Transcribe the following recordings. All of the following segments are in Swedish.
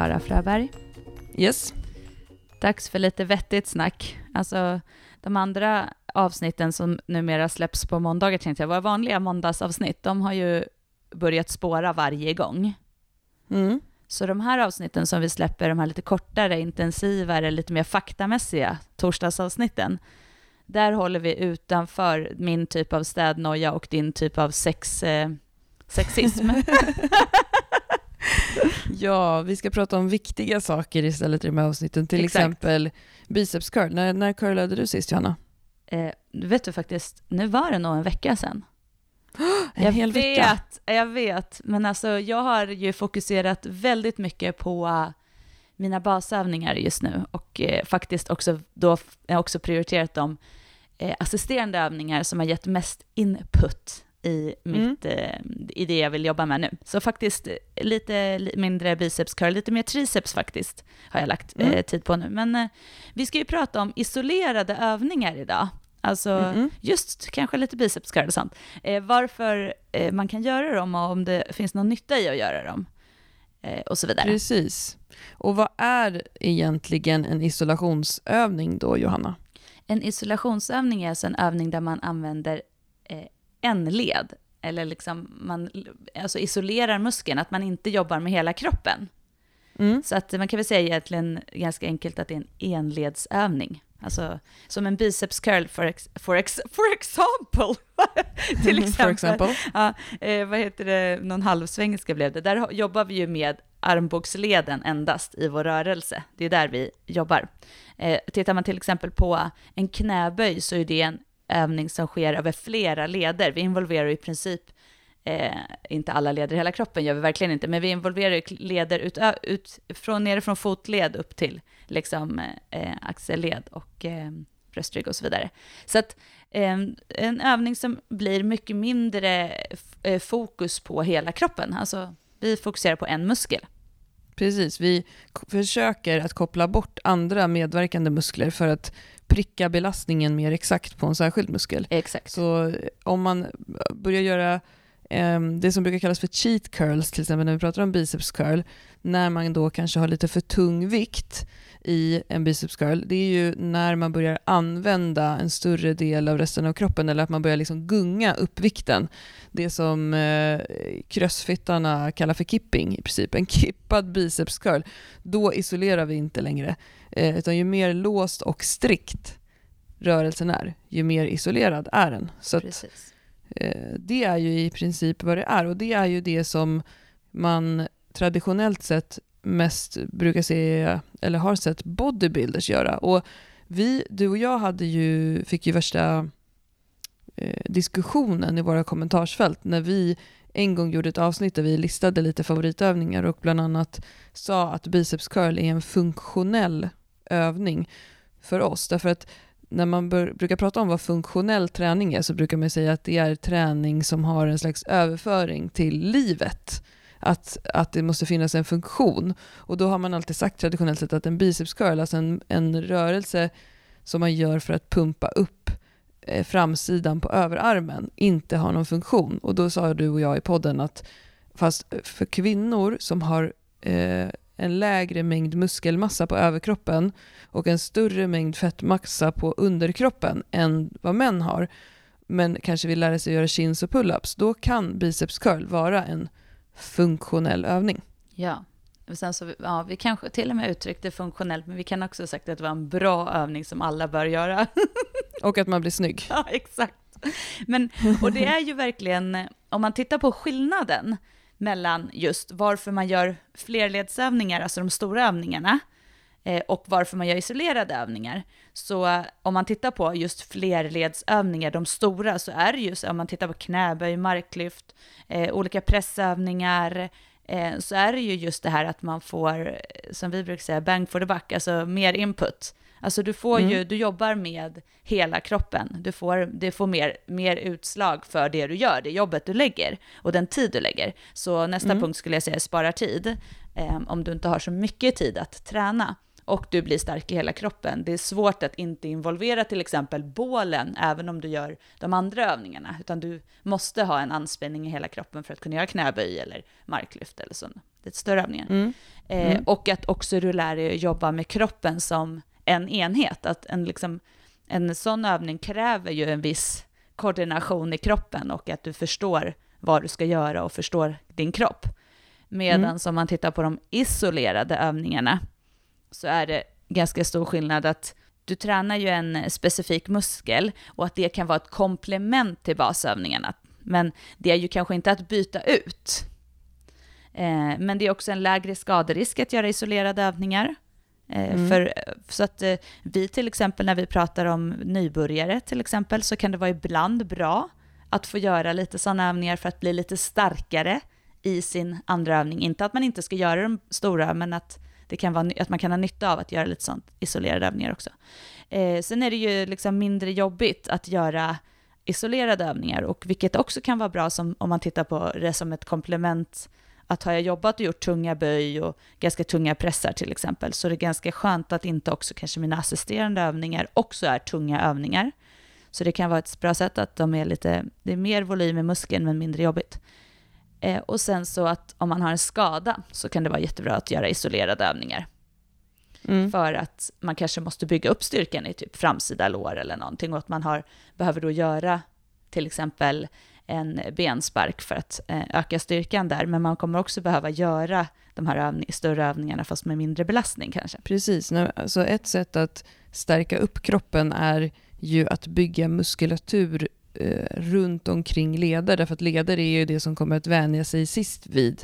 Klara Fröberg. Yes. Dags för lite vettigt snack. Alltså, de andra avsnitten som numera släpps på måndagar, tänkte jag, våra vanliga måndagsavsnitt, de har ju börjat spåra varje gång. Mm. Så de här avsnitten som vi släpper, de här lite kortare, intensivare, lite mer faktamässiga torsdagsavsnitten, där håller vi utanför min typ av städnoja och din typ av sex, eh, sexism. Ja, vi ska prata om viktiga saker istället i de här avsnitten. Till Exakt. exempel biceps curl. När, när curlade du sist, Johanna? eh, vet du faktiskt, nu var det nog en vecka sedan. En jag hel vet, vecka? Jag vet, men alltså jag har ju fokuserat väldigt mycket på eh, mina basövningar just nu och eh, faktiskt också då jag också prioriterat de eh, assisterande övningar som har gett mest input i, Mm. mitt, eh, i det jag vill jobba med nu. Så faktiskt eh, lite li- mindre biceps curl, lite mer triceps faktiskt har jag lagt Mm. eh, tid på nu. Men eh, vi ska ju prata om isolerade övningar idag. Alltså Mm. just kanske lite biceps curl och sånt. Eh, varför man kan göra dem och om det finns någon nytta i att göra dem. Och så vidare. Precis. Och vad är egentligen en isolationsövning då, Johanna? En isolationsövning är alltså en övning där man använder en led, eller liksom man alltså isolerar muskeln, att man inte jobbar med hela kroppen. Mm. Så att man kan väl säga egentligen ganska enkelt att det är en enledsövning. Alltså som en biceps curl for, ex, for, ex, for example. Till exempel. For example. Ja, eh, vad heter det, någon halvsvengelska blev det. Där jobbar vi ju med armbågsleden endast i vår rörelse. Det är där vi jobbar. Eh, tittar man till exempel på en knäböj så är det en övning som sker över flera leder. Vi involverar i princip, eh, inte alla leder i hela kroppen gör vi verkligen inte, men vi involverar leder ut, ut, från, nerifrån fotled upp till liksom, eh, axelled och eh, bröstrygg och så vidare. Så att eh, en övning som blir mycket mindre eh, fokus på hela kroppen. Alltså, vi fokuserar på en muskel. Precis, vi försöker att koppla bort andra medverkande muskler för att pricka belastningen mer exakt på en särskild muskel. Exakt. Så eh, om man börjar göra ehm, det som brukar kallas för cheat curls, till exempel när vi pratar om biceps curl, när man då kanske har lite för tung vikt i en biceps curl, det är ju när man börjar använda en större del av resten av kroppen eller att man börjar liksom gunga upp vikten. Det som eh, crossfittarna kallar för kipping i princip, en kippad biceps curl. Då isolerar vi inte längre, eh, utan ju mer låst och strikt rörelsen är, ju mer isolerad är den. Så att, eh, det är ju i princip vad det är och det är ju det som man traditionellt sett mest brukar se, eller har sett bodybuilders göra. Och vi, du och jag hade ju, fick ju värsta eh, diskussionen i våra kommentarsfält när vi en gång gjorde ett avsnitt där vi listade lite favoritövningar och bland annat sa att biceps curl är en funktionell övning för oss. Därför att när man bör, brukar prata om vad funktionell träning är så brukar man säga att det är träning som har en slags överföring till livet. Att, att det måste finnas en funktion. Och då har man alltid sagt traditionellt sett att en biceps curl, alltså en, en rörelse som man gör för att pumpa upp eh, framsidan på överarmen, inte har någon funktion. Och då sa du och jag i podden att fast för kvinnor som har eh, en lägre mängd muskelmassa på överkroppen och en större mängd fettmassa på underkroppen än vad män har, men kanske vill lära sig göra chins och pull-ups, då kan biceps curl vara en funktionell övning. Ja. Och sen så, ja, vi kanske till och med uttryckte funktionellt, men vi kan också ha sagt att det var en bra övning som alla bör göra. Och att man blir snygg. Ja, exakt. Men, och det är ju verkligen, om man tittar på skillnaden mellan just varför man gör flerledsövningar, alltså de stora övningarna, och varför man gör isolerade övningar. Så eh, om man tittar på just flerledsövningar, de stora, så är det just, om man tittar på knäböj, marklyft, eh, olika pressövningar, eh, så är det ju just det här att man får, eh, som vi brukar säga, bang for the buck, alltså mer input. Alltså du får Mm. ju, du jobbar med hela kroppen. Du får, det får mer, mer utslag för det du gör, det jobbet du lägger och den tid du lägger. Så nästa Mm. punkt skulle jag säga sparar tid, eh, om du inte har så mycket tid att träna. Och du blir stark i hela kroppen. Det är svårt att inte involvera till exempel bålen, även om du gör de andra övningarna, utan du måste ha en anspänning i hela kroppen för att kunna göra knäböj eller marklyft eller så, lite större övningar. Mm. Eh, mm. och att också du lär dig att jobba med kroppen som en enhet, att en, liksom, en sån övning kräver ju en viss koordination i kroppen och att du förstår vad du ska göra och förstår din kropp. Medan mm. om man tittar på de isolerade övningarna så är det ganska stor skillnad att du tränar ju en specifik muskel och att det kan vara ett komplement till basövningarna. Men det är ju kanske inte att byta ut. Eh, men det är också en lägre skaderisk att göra isolerade övningar. Eh, mm. För, så att eh, vi till exempel när vi pratar om nybörjare till exempel så kan det vara ibland bra att få göra lite sådana övningar för att bli lite starkare i sin andra övning. Inte att man inte ska göra de stora, men att, det kan vara, att man kan ha nytta av att göra lite sånt isolerade övningar också. Eh, sen är det ju liksom mindre jobbigt att göra isolerade övningar, och vilket också kan vara bra som, om man tittar på det som ett komplement att har jag jobbat och gjort tunga böj och ganska tunga pressar till exempel, så är det ganska skönt att inte också kanske mina assisterande övningar också är tunga övningar. Så det kan vara ett bra sätt att de är lite, det är mer volym i muskeln men mindre jobbigt. Eh, och sen så att om man har en skada så kan det vara jättebra att göra isolerade övningar. Mm. För att man kanske måste bygga upp styrkan i typ framsida lår eller någonting och att man har, behöver då göra till exempel en benspark för att eh, öka styrkan där, men man kommer också behöva göra de här övning, större övningarna fast med mindre belastning kanske. Precis, alltså ett sätt att stärka upp kroppen är ju att bygga muskulatur eh, runt omkring leder, därför att leder är ju det som kommer att vänja sig sist vid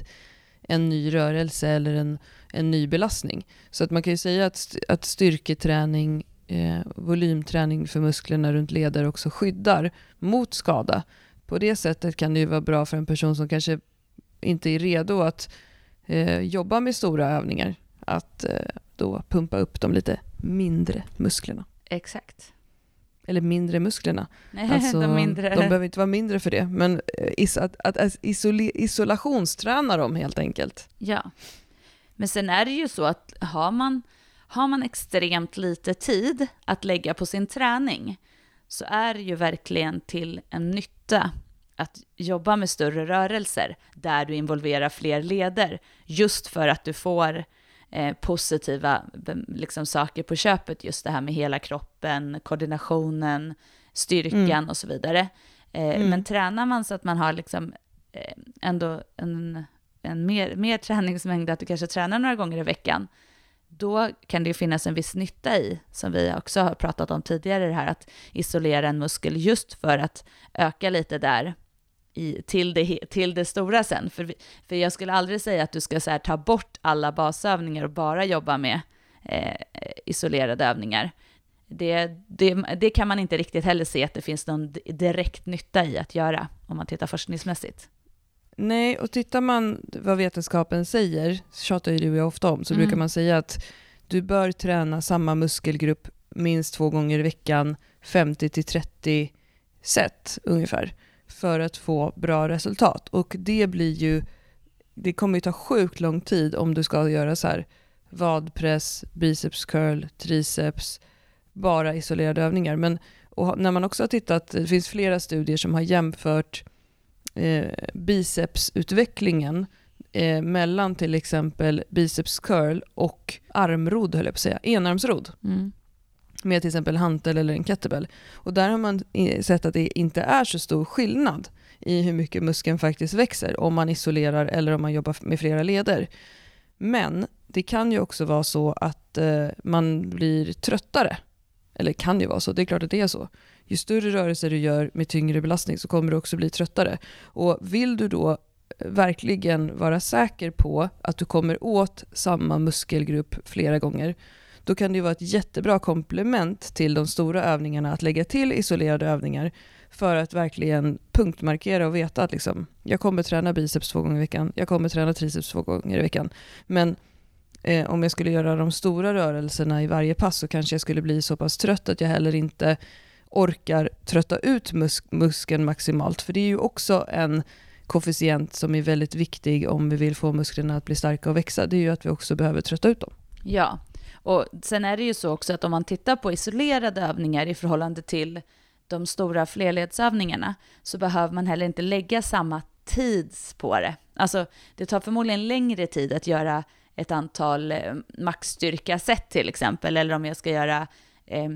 en ny rörelse eller en, en ny belastning. Så att man kan ju säga att, att styrketräning, eh, volymträning för musklerna runt leder också skyddar mot skada. På det sättet kan det ju vara bra för en person som kanske inte är redo att eh, jobba med stora övningar, att eh, då pumpa upp de lite mindre musklerna. Exakt eller mindre musklerna. Nej, alltså, de, mindre. de behöver inte vara mindre för det, men eh, is, att, att isolationsträna dem helt enkelt. Ja, men sen är det ju så att har man, har man extremt lite tid att lägga på sin träning så är det ju verkligen till en nytta att jobba med större rörelser där du involverar fler leder, just för att du får eh, positiva liksom, saker på köpet, just det här med hela kroppen, koordinationen, styrkan mm. och så vidare. Eh, mm. Men tränar man så att man har liksom, eh, ändå en, en mer, mer träningsmängd, att du kanske tränar några gånger i veckan, då kan det ju finnas en viss nytta i, som vi också har pratat om tidigare, det här att isolera en muskel just för att öka lite där i, till, det, till det stora sen. För, för jag skulle aldrig säga att du ska så här, ta bort alla basövningar och bara jobba med eh, isolerade övningar. Det, det, det, kan man inte riktigt heller se att det finns någon direkt nytta i att göra, om man tittar forskningsmässigt. Nej, och tittar man vad vetenskapen säger, tjatar ju du och jag ofta om, så mm. brukar man säga att du bör träna samma muskelgrupp minst två gånger i veckan, 50-30 set ungefär för att få bra resultat. Och det blir ju, det kommer ju ta sjukt lång tid om du ska göra så här vadpress, biceps curl, triceps, bara isolerade övningar. Men och när man också har tittat, det finns flera studier som har jämfört eh, bicepsutvecklingen eh, mellan till exempel biceps curl och armrod, höll jag på att säga, enarmsrod. Mm med till exempel hantel eller en kettlebell. Och där har man sett att det inte är så stor skillnad i hur mycket muskeln faktiskt växer om man isolerar eller om man jobbar med flera leder. Men det kan ju också vara så att eh, man blir tröttare. Eller kan ju vara så, det är klart att det är så. Ju större rörelser du gör med tyngre belastning så kommer du också bli tröttare. Och vill du då eh, verkligen vara säker på att du kommer åt samma muskelgrupp flera gånger då kan det ju vara ett jättebra komplement till de stora övningarna att lägga till isolerade övningar för att verkligen punktmarkera och veta att liksom, jag kommer träna biceps två gånger i veckan, jag kommer träna triceps två gånger i veckan. Men eh, om jag skulle göra de stora rörelserna i varje pass så kanske jag skulle bli så pass trött att jag heller inte orkar trötta ut mus muskeln maximalt. För det är ju också en koefficient som är väldigt viktig om vi vill få musklerna att bli starka och växa. Det är ju att vi också behöver trötta ut dem. Ja, och sen är det ju så också att om man tittar på isolerade övningar i förhållande till de stora flerledsövningarna så behöver man heller inte lägga samma tids på det. Alltså det tar förmodligen längre tid att göra ett antal eh, maxstyrka-set till exempel, eller om jag ska göra eh,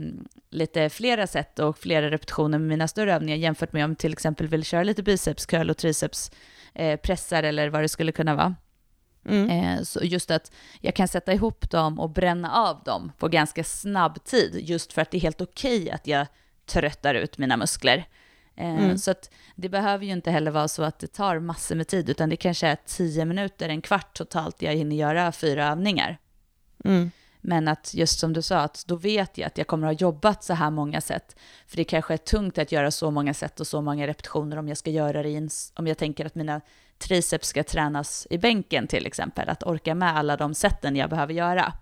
lite flera set och flera repetitioner med mina större övningar jämfört med om jag till exempel vill köra lite biceps, curl och triceps eh, pressar eller vad det skulle kunna vara. Mm. Eh, så just att jag kan sätta ihop dem och bränna av dem på ganska snabb tid, just för att det är helt okej okay att jag tröttar ut mina muskler. Eh, mm. Så att det behöver ju inte heller vara så att det tar massor med tid, utan det kanske är tio minuter, en kvart totalt jag hinner göra fyra övningar. Mm. Men att just som du sa, att då vet jag att jag kommer att ha jobbat så här många sätt. För det kanske är tungt att göra så många sätt och så många repetitioner om jag ska göra det i en, om jag tänker att mina triceps ska tränas i bänken till exempel. Att orka med alla de sätten jag behöver göra.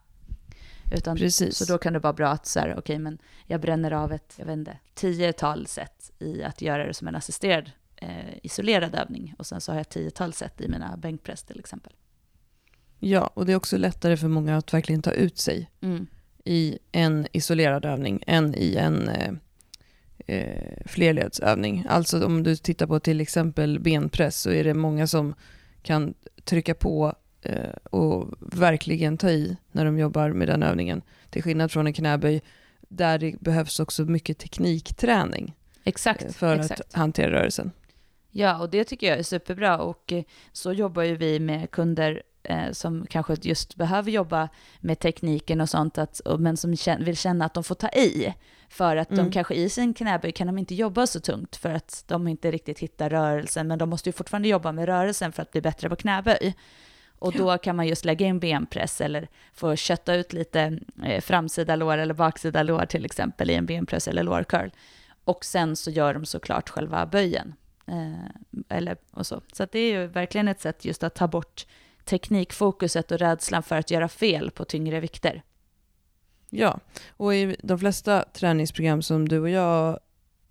Utan, Precis. Så då kan det vara bra att så här, okej, okay, men jag bränner av ett, jag vet inte, tiotal sätt i att göra det som en assisterad eh, isolerad övning. Och sen så har jag tiotal sätt i mina bänkpress till exempel. Ja, och det är också lättare för många att verkligen ta ut sig mm. i en isolerad övning än i en eh, eh, flerledsövning. Alltså om du tittar på till exempel benpress så är det många som kan trycka på eh, och verkligen ta i när de jobbar med den övningen. Till skillnad från en knäböj där det behövs också mycket teknikträning exakt, eh, för exakt. att hantera rörelsen. Ja, och det tycker jag är superbra och eh, så jobbar ju vi med kunder eh, som kanske just behöver jobba med tekniken och sånt, att, men som vill känna att de får ta i. För att mm. de kanske i sin knäböj kan de inte jobba så tungt för att de inte riktigt hittar rörelsen, men de måste ju fortfarande jobba med rörelsen för att bli bättre på knäböj. Och då kan man just lägga in benpress eller få kötta ut lite eh, framsida lår eller baksida lår till exempel i en benpress eller lårcurl. Och sen så gör de såklart själva böjen. Eh, eller, och så så det är ju verkligen ett sätt just att ta bort teknikfokuset och rädslan för att göra fel på tyngre vikter. Ja, och i de flesta träningsprogram som du och jag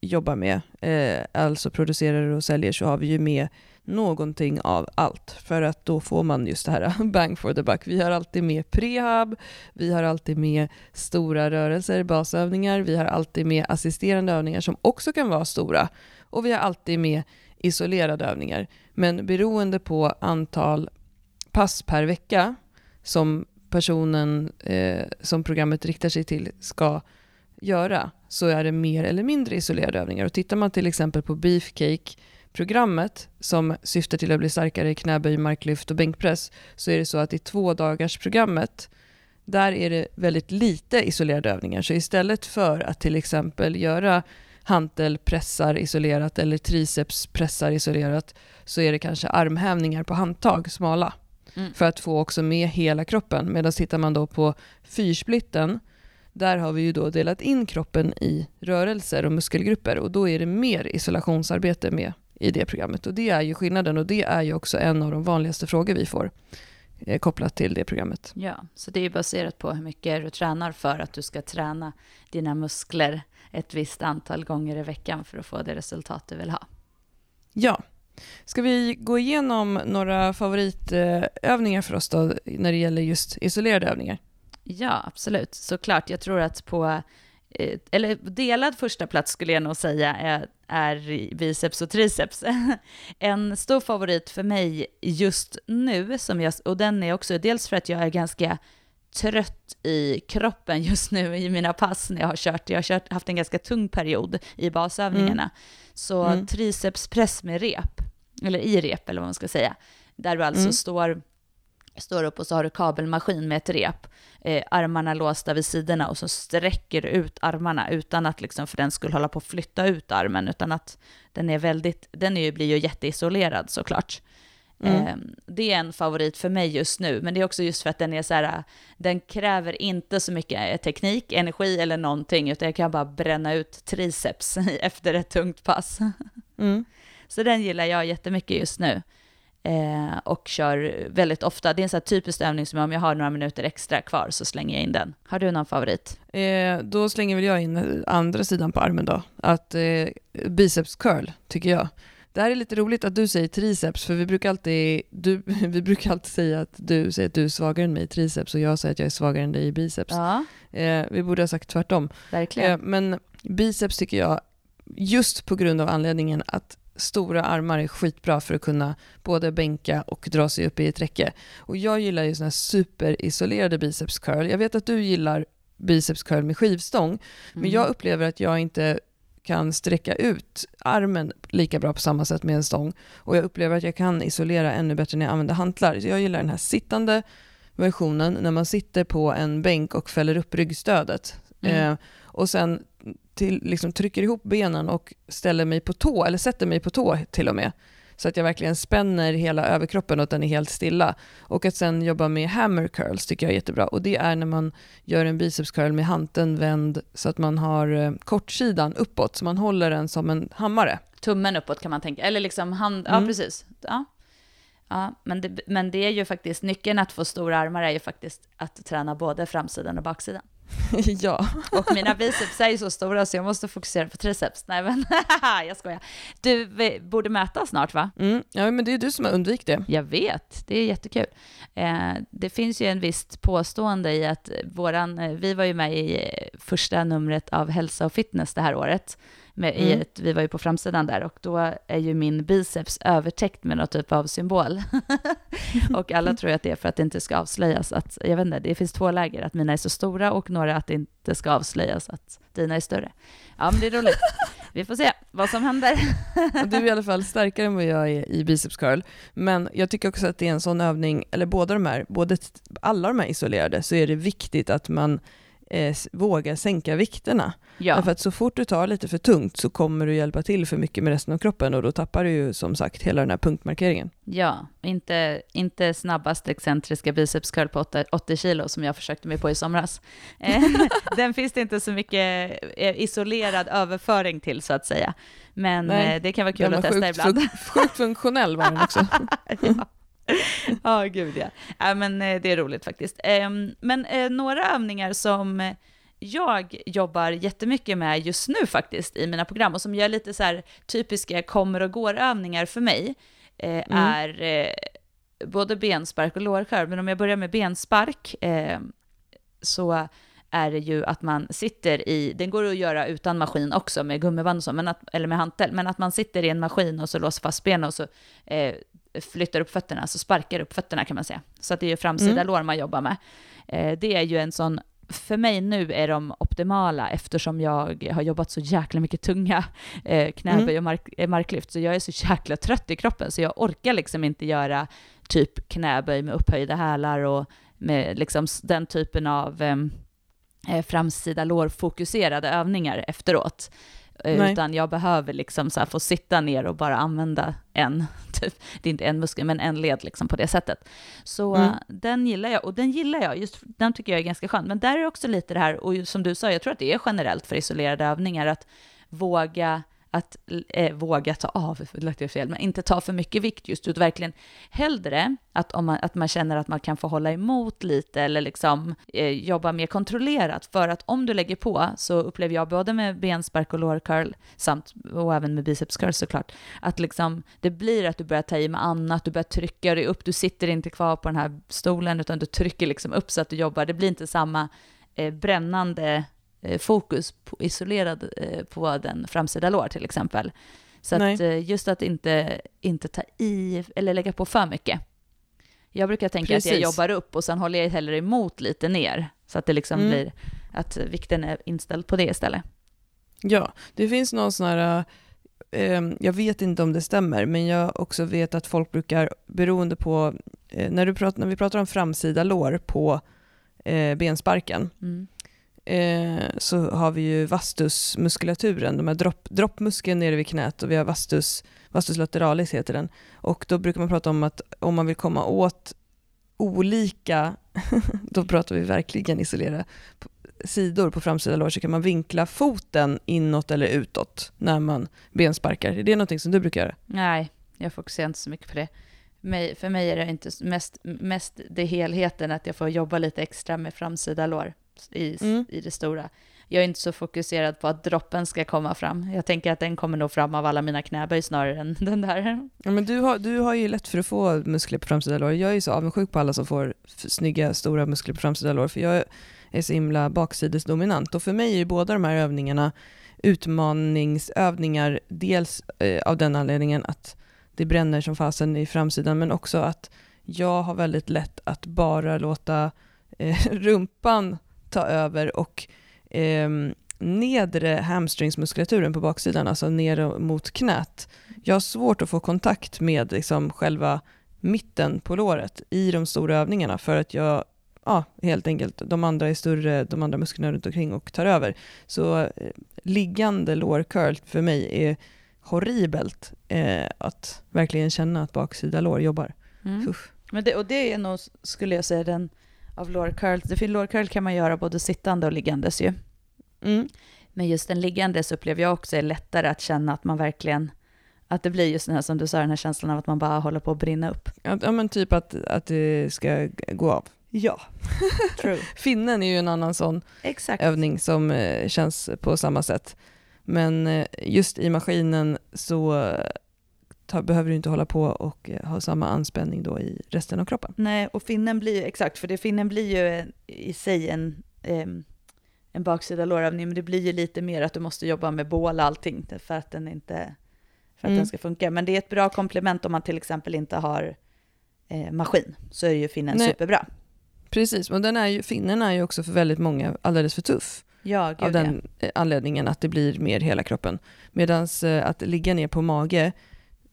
jobbar med, eh, alltså producerar och säljer, så har vi ju med någonting av allt. För att då får man just det här bang for the buck. Vi har alltid med prehab, vi har alltid med stora rörelser, basövningar, vi har alltid med assisterande övningar som också kan vara stora. Och vi har alltid med isolerade övningar. Men beroende på antal pass per vecka som personen eh, som programmet riktar sig till ska göra så är det mer eller mindre isolerade övningar. Och tittar man till exempel på Beefcake-programmet som syftar till att bli starkare i knäböj, marklyft och bänkpress så är det så att i två dagars programmet där är det väldigt lite isolerade övningar. Så istället för att till exempel göra hantelpressar isolerat eller tricepspressar isolerat så är det kanske armhävningar på handtag, smala. Mm. För att få också med hela kroppen. Medan tittar man då på fyrsplitten, där har vi ju då delat in kroppen i rörelser och muskelgrupper och då är det mer isolationsarbete med i det programmet. Och det är ju skillnaden och det är ju också en av de vanligaste frågor vi får eh, kopplat till det programmet. Ja, så det är baserat på hur mycket du tränar för att du ska träna dina muskler ett visst antal gånger i veckan för att få det resultat du vill ha. Ja, Ska vi gå igenom några favoritövningar för oss då när det gäller just isolerade övningar? Ja, absolut. Såklart. Jag tror att på, eh, eller delad första plats skulle jag nog säga är, är biceps och triceps. En stor favorit för mig just nu, som jag, och den är också dels för att jag är ganska trött i kroppen just nu i mina pass när jag har kört. Jag har kört, haft en ganska tung period i basövningarna. Mm. Så mm. tricepspress med rep eller i rep eller vad man ska säga, där du alltså mm. står, står upp och så har du kabelmaskin med ett rep, eh, armarna låsta vid sidorna och så sträcker du ut armarna utan att liksom för den skulle hålla på att flytta ut armen, utan att den är väldigt, den är ju, blir ju jätteisolerad såklart. Mm. Eh, det är en favorit för mig just nu, men det är också just för att den är så här, den kräver inte så mycket teknik, energi eller någonting, utan jag kan bara bränna ut triceps efter ett tungt pass. Mm. Så den gillar jag jättemycket just nu. Eh, och kör väldigt ofta. Det är en sån här typisk övning som om jag har några minuter extra kvar så slänger jag in den. Har du någon favorit? Eh, då slänger väl jag in andra sidan på armen då. Att eh, biceps curl tycker jag. Det här är lite roligt att du säger triceps, för vi brukar alltid, du, vi brukar alltid säga att du säger att du är svagare än mig i triceps och jag säger att jag är svagare än dig i biceps. Ja, Eh, vi borde ha sagt tvärtom. verkligen. Eh, men biceps tycker jag, just på grund av anledningen att stora armar är skitbra för att kunna både bänka och dra sig upp i ett räcke. Och jag gillar ju såna här superisolerade biceps curl. Jag vet att du gillar biceps curl med skivstång, men Mm. jag upplever att jag inte kan sträcka ut armen lika bra på samma sätt med en stång. Och jag upplever att jag kan isolera ännu bättre när jag använder hantlar. Så jag gillar den här sittande versionen när man sitter på en bänk och fäller upp ryggstödet. Mm. Eh, och sen till, liksom trycker ihop benen och ställer mig på tå, eller sätter mig på tå till och med. Så att jag verkligen spänner hela överkroppen och att den är helt stilla. Och att sen jobba med hammer curls tycker jag är jättebra. Och det är när man gör en biceps curl med hanteln vänd så att man har eh, kortsidan uppåt, så man håller den som en hammare. Tummen uppåt kan man tänka, eller liksom hand, Mm. ja precis. Ja. Ja, men, det, men det är ju faktiskt, nyckeln att få stora armar är ju faktiskt att träna både framsidan och baksidan. ja. Och mina biceps är ju så stora så jag måste fokusera på triceps. Nej men, jag skojar. Du vi borde mäta snart va? Mm. ja, men det är du som har undvikit det. Jag vet, det är jättekul. Eh, det finns ju en visst påstående i att våran, eh, vi var ju med i eh, första numret av Hälsa och fitness det här året. Med, i Mm. ett, vi var ju på framsidan där och då är ju min biceps övertäckt med någon typ av symbol. och alla tror att det är för att det inte ska avslöjas att, jag vet inte, det finns två läger, att mina är så stora och några att det inte ska avslöjas att dina är större. Ja men det är roligt. Vi får se vad som händer. Du är i alla fall starkare än vad jag är i biceps curl. Men jag tycker också att det är en sån övning, eller båda de här, både alla de här isolerade, så är det viktigt att man eh, vågar sänka vikterna. Ja. Därför att så fort du tar lite för tungt så kommer du hjälpa till för mycket med resten av kroppen och då tappar du ju som sagt hela den här punktmarkeringen. Ja, inte, inte snabbast excentriska biceps curl på 80, 80 kilo som jag försökte mig på i somras. Eh, Den finns det inte så mycket eh, isolerad överföring till så att säga. Men Nej, eh, det kan vara kul att testa sjukt, ibland. sjukt funktionell var den också. ja, Ja, gud ja. ja men eh, det är roligt faktiskt. Ehm, Men eh, några övningar som jag jobbar jättemycket med just nu faktiskt i mina program och som gör lite så här typiska kommer och går-övningar för mig eh, är eh, både benspark och lårskärm. Men om jag börjar med benspark eh, så är det ju att man sitter i, den går att göra utan maskin också med gummiband och så, men att, eller med hantel, men att man sitter i en maskin och så låser fast benen och så eh, flyttar upp fötterna, så sparkar upp fötterna kan man säga. Så att det är ju framsida Mm. lår man jobbar med. Eh, det är ju en sån, för mig nu är de optimala eftersom jag har jobbat så jäkla mycket tunga eh, knäböj och mark, eh, marklyft, så jag är så jäkla trött i kroppen, så jag orkar liksom inte göra typ knäböj med upphöjda hälar och med liksom den typen av ehm, eh, framsida lårfokuserade övningar efteråt. Eh, Nej. Utan jag behöver liksom så här få sitta ner och bara använda en, typ, det är inte en muskel, men en led liksom på det sättet. Så Mm. eh, den gillar jag, och den gillar jag, just den tycker jag är ganska skön. Men där är också lite det här, och som du sa, jag tror att det är generellt för isolerade övningar, att våga att eh, våga ta av, det lät jag fel, men inte ta för mycket vikt just, utan verkligen hellre att, om man, att man känner att man kan få hålla emot lite eller liksom eh, jobba mer kontrollerat. För att om du lägger på, så upplever jag både med benspark och lårcurl, samt, och även med bicepscurl såklart, att liksom, det blir att du börjar ta i med annat, du börjar trycka dig upp, du sitter inte kvar på den här stolen, utan du trycker liksom upp så att du jobbar, det blir inte samma eh, brännande fokus på, isolerad eh, på den framsida lår till exempel. Så att eh, just att inte, inte ta i eller lägga på för mycket. Jag brukar tänka att jag Precis. jobbar upp och sen håller jag hellre emot lite ner. Så att det liksom Mm. blir att vikten är inställd på det istället. Ja, det finns någon sån här, eh, jag vet inte om det stämmer, men jag också vet att folk brukar, beroende på, eh, när, du pratar, när vi pratar om framsida lår på eh, bensparken, Mm eh, så har vi ju vastusmuskulaturen, de här dropp, droppmuskeln nere vid knät och vi har vastus, vastus lateralis heter den. Och då brukar man prata om att om man vill komma åt olika, då pratar vi verkligen isolera sidor på framsida lår så kan man vinkla foten inåt eller utåt när man bensparkar. Är det någonting som du brukar göra? Nej, jag fokuserar inte så mycket på det. För mig är det inte mest, mest det helheten att jag får jobba lite extra med framsida lår i, Mm. i det stora. jag är inte så fokuserad på att droppen ska komma fram. Jag tänker att den kommer nog fram av alla mina knäböj snarare än den där. Ja, men du, har, du har ju lätt för att få muskler på framsida lår. Jag är så avundsjuk på alla som får snygga, stora muskler på framsida lår, för jag är så himla baksidesdominant. Och för mig är ju båda de här övningarna utmaningsövningar, dels eh, av den anledningen att det bränner som fasen i framsidan, men också att jag har väldigt lätt att bara låta eh, rumpan ta över och eh, nedre hamstringsmuskulaturen på baksidan, alltså ner mot knät. Jag har svårt att få kontakt med liksom, själva mitten på låret i de stora övningarna för att jag ja, helt enkelt, de andra är större, de andra musklerna runt omkring och tar över. Så eh, liggande lårcurl för mig är horribelt eh, att verkligen känna att baksida lår jobbar. Mm. Men det, och det är nog, skulle jag säga, den av lårcurl. Det finns lårcurl kan man göra både sittande och liggandes ju. Mm. Men just den liggandes upplever jag också är lättare att känna att man verkligen att det blir just den här som du sa, den här känslan av att man bara håller på att brinna upp. Ja, men typ att, att det ska gå av. Ja, true. Finnen är ju en annan sån Exakt. övning som eh, känns på samma sätt. Men eh, just i maskinen så ta, behöver du inte hålla på och eh, ha samma anspänning då i resten av kroppen. Nej, och finnen blir ju, exakt, för det finnen blir ju en- i sig en, em, en baksida lårövning, men det blir ju lite mer att du måste jobba med bål och allting för att den inte för att Mm. den ska funka. Men det är ett bra komplement om man till exempel inte har eh, maskin, så är ju finnen Nej. superbra. Precis, men den är ju, finnen är ju också för väldigt många alldeles för tuff. Ja, gud av den eh, anledningen att det blir mer hela kroppen. Medan att ligga ner på mage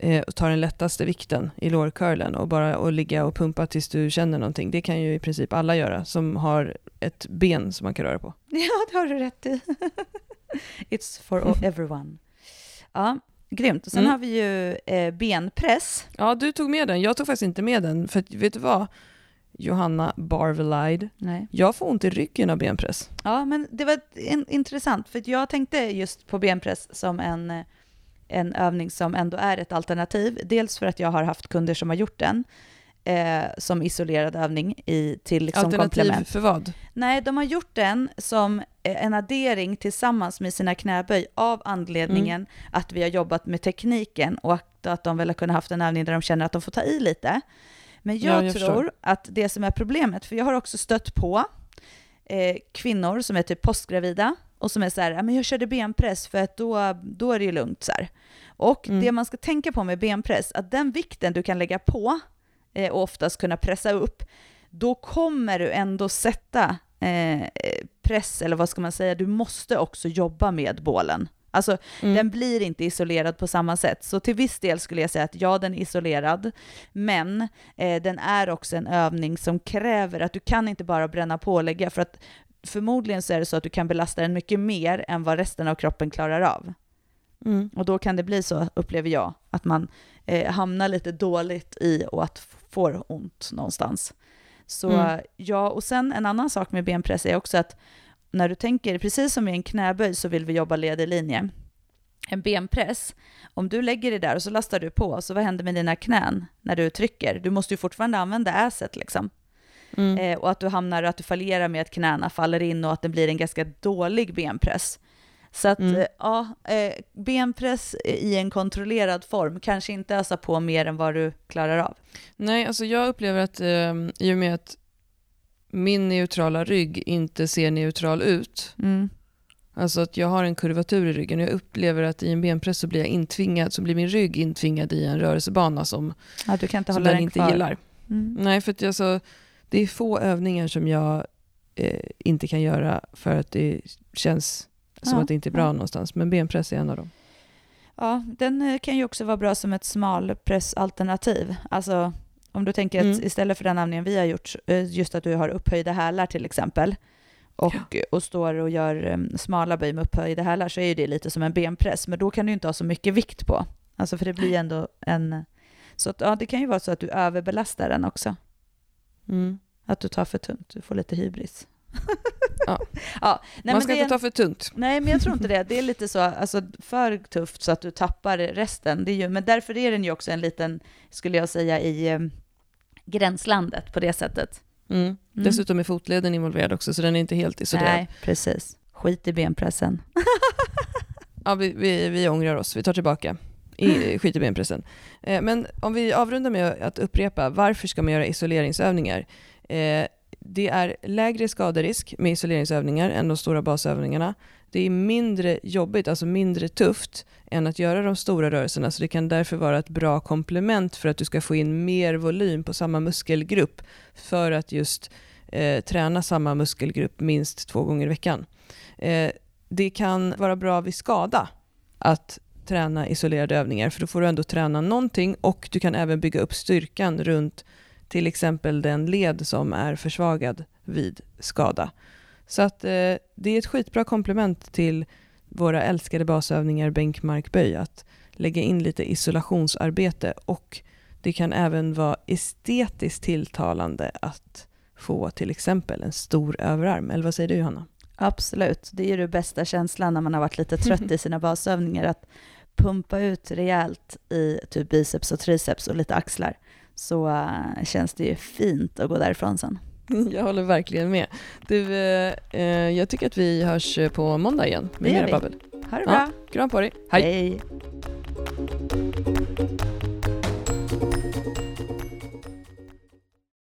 eh, och ta den lättaste vikten i lårcurlen och bara och ligga och pumpa tills du känner någonting. Det kan ju i princip alla göra som har ett ben som man kan röra på. Ja, det har du rätt i. It's for everyone. Ja, grymt. Och sen Mm. har vi ju eh, benpress. Ja, du tog med den. Jag tog faktiskt inte med den. För vet du vad? Johanna Barvelide. Nej. Jag får ont i ryggen av benpress. Ja, men det var in, intressant, för jag tänkte just på benpress som en, eh, en övning som ändå är ett alternativ. Dels för att jag har haft kunder som har gjort den eh, som isolerad övning i, till liksom Alternativ komplement. för vad? Nej, de har gjort den som eh, en addering tillsammans med sina knäböj av anledningen att vi har jobbat med tekniken och att, att de väl har kunnat haft en övning där de känner att de får ta i lite. Men Ja, jag, jag tror förstår. att det som är problemet, för jag har också stött på eh, kvinnor som är typ postgravida och som är så här, "Ja, men jag körde benpress för att då, då är det ju lugnt så här. Och Mm. det man ska tänka på med benpress, att den vikten du kan lägga på eh, och oftast kunna pressa upp, då kommer du ändå sätta eh, press, eller vad ska man säga, du måste också jobba med bålen. Alltså Mm. den blir inte isolerad på samma sätt. Så till viss del skulle jag säga att ja, den är isolerad, men eh, den är också en övning som kräver att du kan inte bara bränna på och lägga, för att förmodligen så är det så att du kan belasta den mycket mer än vad resten av kroppen klarar av. Mm. Och då kan det bli så, upplever jag, att man eh, hamnar lite dåligt i och att får ont någonstans. Så Mm. ja, och sen en annan sak med benpress är också att när du tänker, precis som i en knäböj så vill vi jobba led i linje. En benpress, om du lägger det där och så lastar du på, så vad händer med dina knän när du trycker? Du måste ju fortfarande använda asset liksom. Mm. Eh, och att du hamnar, att du fallerar med att knäna faller in och att det blir en ganska dålig benpress. Så att, Mm. eh, ja, eh, benpress i en kontrollerad form, kanske inte ösa på mer än vad du klarar av. Nej, alltså jag upplever att eh, i och med att min neutrala rygg inte ser neutral ut, alltså att jag har en kurvatur i ryggen och jag upplever att i en benpress så blir jag intvingad, så blir min rygg intvingad i en rörelsebana som, Ja, du kan inte som hålla den den inte kvar. gillar. Mm. Nej, för att jag, så, det är få övningar som jag eh, inte kan göra för att det känns som Ja, att det inte är bra ja. någonstans. Men benpress är en av dem. Ja, den eh, kan ju också vara bra som ett smalpressalternativ. Alltså om du tänker att Mm. istället för den övningen vi har gjort, eh, just att du har upphöjda hälar till exempel, och, och står och gör eh, smala böj med upphöjda hälar, så är ju det lite som en benpress, men då kan du inte ha så mycket vikt på. Alltså för det blir ändå en... Så att, ja, det kan ju vara så att du överbelastar den också. Mm. Att du tar för tungt, du får lite hybris. Ja. ja nej, Man ska inte ta för tungt. Nej, men jag tror inte det. Det är lite så, alltså för tufft så att du tappar resten. Det är ju, men därför är den ju också en liten, skulle jag säga, i eh, gränslandet på det sättet. Mm. Dessutom är fotleden involverad också, så den är inte helt isolerad. Nej, precis. Skit i benpressen. Ja, vi, vi, vi ångrar oss, vi tar tillbaka. I, skit i benpressen. Eh, men om vi avrundar med att upprepa, varför ska man göra isoleringsövningar? Eh, det är lägre skaderisk med isoleringsövningar än de stora basövningarna. Det är mindre jobbigt, alltså mindre tufft, än att göra de stora rörelserna, så det kan därför vara ett bra komplement för att du ska få in mer volym på samma muskelgrupp, för att just eh, träna samma muskelgrupp minst två gånger i veckan. Eh, det kan vara bra vid skada att träna isolerade övningar, för då får du ändå träna någonting och du kan även bygga upp styrkan runt till exempel den led som är försvagad vid skada. Så att eh, det är ett skitbra komplement till våra älskade basövningar bänkmarkböj att lägga in lite isolationsarbete och det kan även vara estetiskt tilltalande att få till exempel en stor överarm. Eller vad säger du Johanna? Absolut, det är ju den bästa känslan när man har varit lite trött i sina basövningar, att pumpa ut rejält i typ biceps och triceps och lite axlar, så eh, känns det ju fint att gå därifrån sen. Jag håller verkligen med. Du, eh, eh jag tycker att vi hörs eh, på måndag igen med mer babbel. Ha det bra. Ja, kram på dig. Hej. Hej.